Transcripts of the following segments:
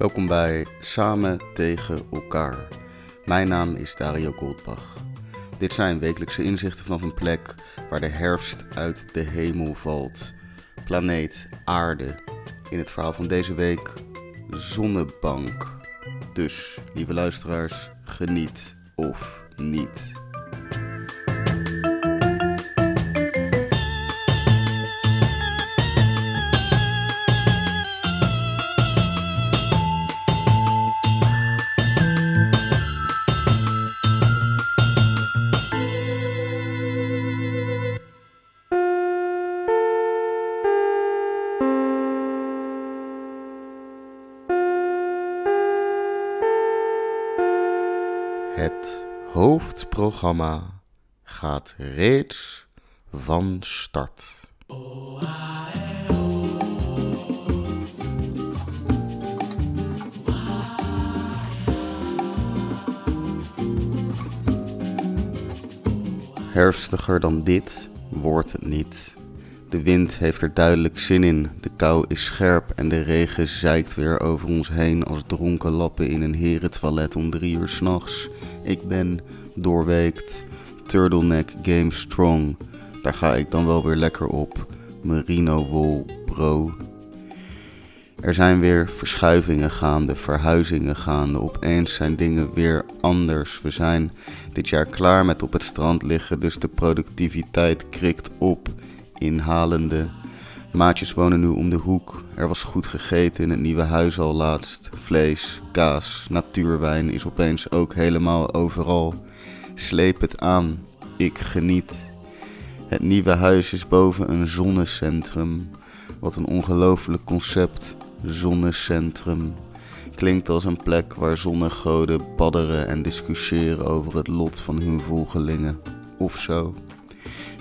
Welkom bij Samen tegen elkaar. Mijn naam is Dario Goldbach. Dit zijn wekelijkse inzichten vanaf een plek waar de herfst uit de hemel valt. Planeet Aarde. In het verhaal van deze week Zonnebank. Dus, lieve luisteraars, geniet of niet. Het hoofdprogramma gaat reeds van start. Herfstiger dan dit wordt het niet. De wind heeft er duidelijk zin in, de kou is scherp en de regen zeikt weer over ons heen als dronken lappen in een herentoilet om drie uur s'nachts. Ik ben doorweekt, turtleneck game strong, daar ga ik dan wel weer lekker op. Merino wol bro. Er zijn weer verschuivingen gaande, verhuizingen gaande. Opeens zijn dingen weer anders. We zijn dit jaar klaar met op het strand liggen, dus de productiviteit krikt op inhalende. Maatjes wonen nu om de hoek. Er was goed gegeten in het nieuwe huis al laatst. Vlees, kaas, natuurwijn is opeens ook helemaal overal. Sleep het aan. Ik geniet. Het nieuwe huis is boven een zonnecentrum. Wat een ongelooflijk concept. Zonnecentrum. Klinkt als een plek waar zonnegoden badderen en discussiëren over het lot van hun volgelingen. Of zo.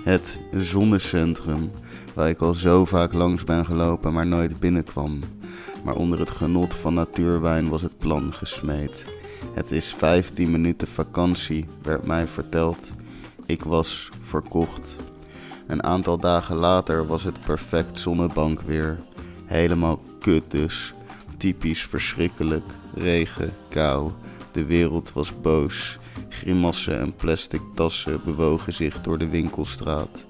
Het zonnecentrum, waar ik al zo vaak langs ben gelopen, maar nooit binnenkwam. Maar onder het genot van natuurwijn was het plan gesmeed. Het is 15 minuten vakantie, werd mij verteld. Ik was verkocht. Een aantal dagen later was het perfect zonnebank weer. Helemaal kut dus. Typisch verschrikkelijk. Regen, kou. De wereld was boos. Grimassen en plastic tassen bewogen zich door de winkelstraat.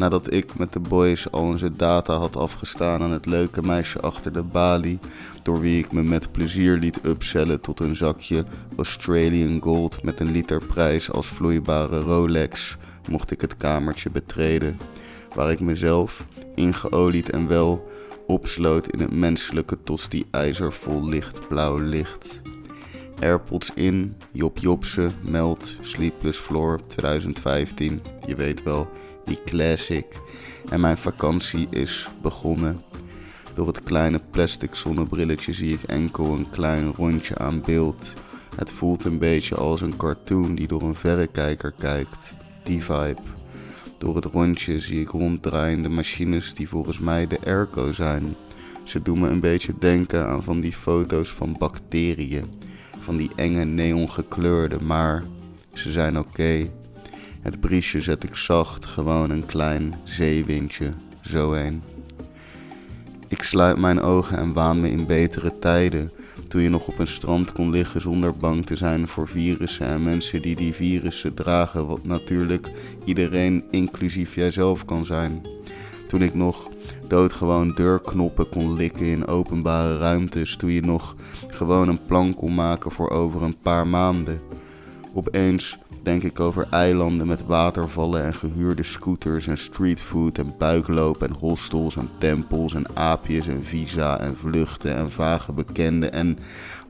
Nadat ik met de boys al onze data had afgestaan aan het leuke meisje achter de balie, door wie ik me met plezier liet upsellen tot een zakje Australian Gold met een liter prijs als vloeibare Rolex, mocht ik het kamertje betreden, waar ik mezelf, ingeolied en wel, opsloot in het menselijke tosti-ijzer vol lichtblauw licht. AirPods in, Job Jobse, Meld, Sleepless Floor 2015. Je weet wel, die classic. En mijn vakantie is begonnen. Door het kleine plastic zonnebrilletje zie ik enkel een klein rondje aan beeld. Het voelt een beetje als een cartoon die door een verrekijker kijkt. Die vibe. Door het rondje zie ik ronddraaiende machines die volgens mij de airco zijn. Ze doen me een beetje denken aan van die foto's van bacteriën van die enge neongekleurde, maar ze zijn oké. Het briesje zet ik zacht, gewoon een klein zeewindje, zo een. Ik sluit mijn ogen en waan me in betere tijden, toen je nog op een strand kon liggen zonder bang te zijn voor virussen en mensen die die virussen dragen, wat natuurlijk iedereen, inclusief jijzelf, kan zijn. Toen ik nog doodgewoon deurknoppen kon likken in openbare ruimtes. Toen je nog gewoon een plan kon maken voor over een paar maanden. Opeens denk ik over eilanden met watervallen en gehuurde scooters en streetfood en buikloop en hostels en tempels en aapjes en visa en vluchten en vage bekenden en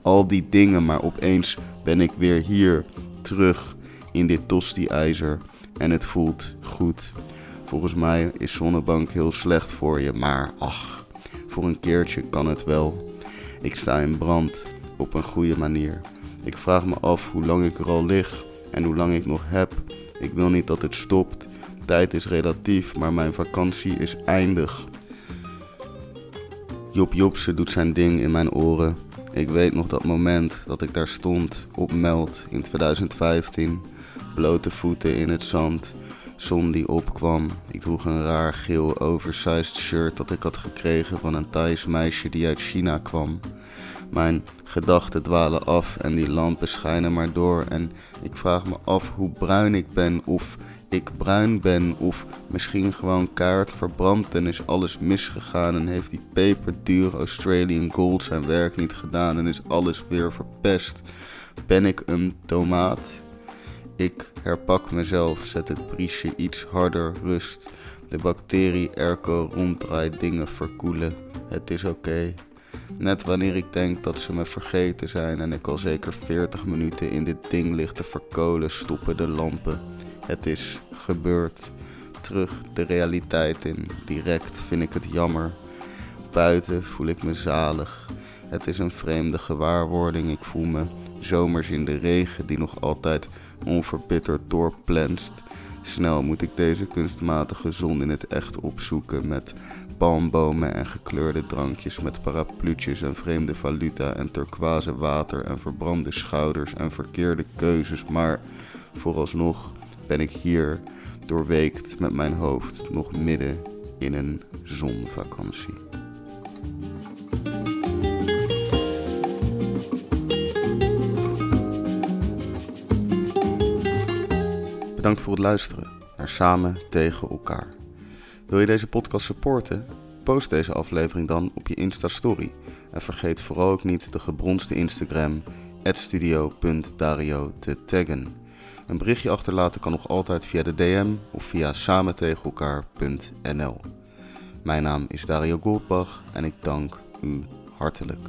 al die dingen. Maar opeens ben ik weer hier, terug in dit tosti-ijzer en het voelt goed. Volgens mij is zonnebank heel slecht voor je, maar ach, voor een keertje kan het wel. Ik sta in brand, op een goede manier. Ik vraag me af hoe lang ik er al lig en hoe lang ik nog heb. Ik wil niet dat het stopt. Tijd is relatief, maar mijn vakantie is eindig. Job Jobse doet zijn ding in mijn oren. Ik weet nog dat moment dat ik daar stond op Meld in 2015. Blote voeten in het zand zon die opkwam. Ik droeg een raar geel oversized shirt dat ik had gekregen van een Thais meisje die uit China kwam. Mijn gedachten dwalen af en die lampen schijnen maar door. En ik vraag me af hoe bruin ik ben, of ik bruin ben, of misschien gewoon kaart verbrand en is alles misgegaan en heeft die peperdure Australian Gold zijn werk niet gedaan en is alles weer verpest. Ben ik een tomaat? Ik herpak mezelf, zet het briesje iets harder, rust. De bacterie Erco ronddraait, dingen verkoelen. Het is oké. Net wanneer ik denk dat ze me vergeten zijn en ik al zeker 40 minuten in dit ding lig te verkolen, stoppen de lampen. Het is gebeurd. Terug de realiteit in. Direct vind ik het jammer. Buiten voel ik me zalig. Het is een vreemde gewaarwording. Ik voel me zomers in de regen die nog altijd onverbitterd doorplenst. Snel moet ik deze kunstmatige zon in het echt opzoeken met palmbomen en gekleurde drankjes met parapluutjes en vreemde valuta en turquoise water en verbrande schouders en verkeerde keuzes. Maar vooralsnog ben ik hier doorweekt met mijn hoofd nog midden in een zonvakantie. Bedankt voor het luisteren naar Samen tegen elkaar. Wil je deze podcast supporten? Post deze aflevering dan op je Insta-story. En vergeet vooral ook niet de gebronste Instagram studio.dario te taggen. Een berichtje achterlaten kan nog altijd via de DM of via samentegenelkaar.nl. Mijn naam is Dario Goldbach en ik dank u hartelijk.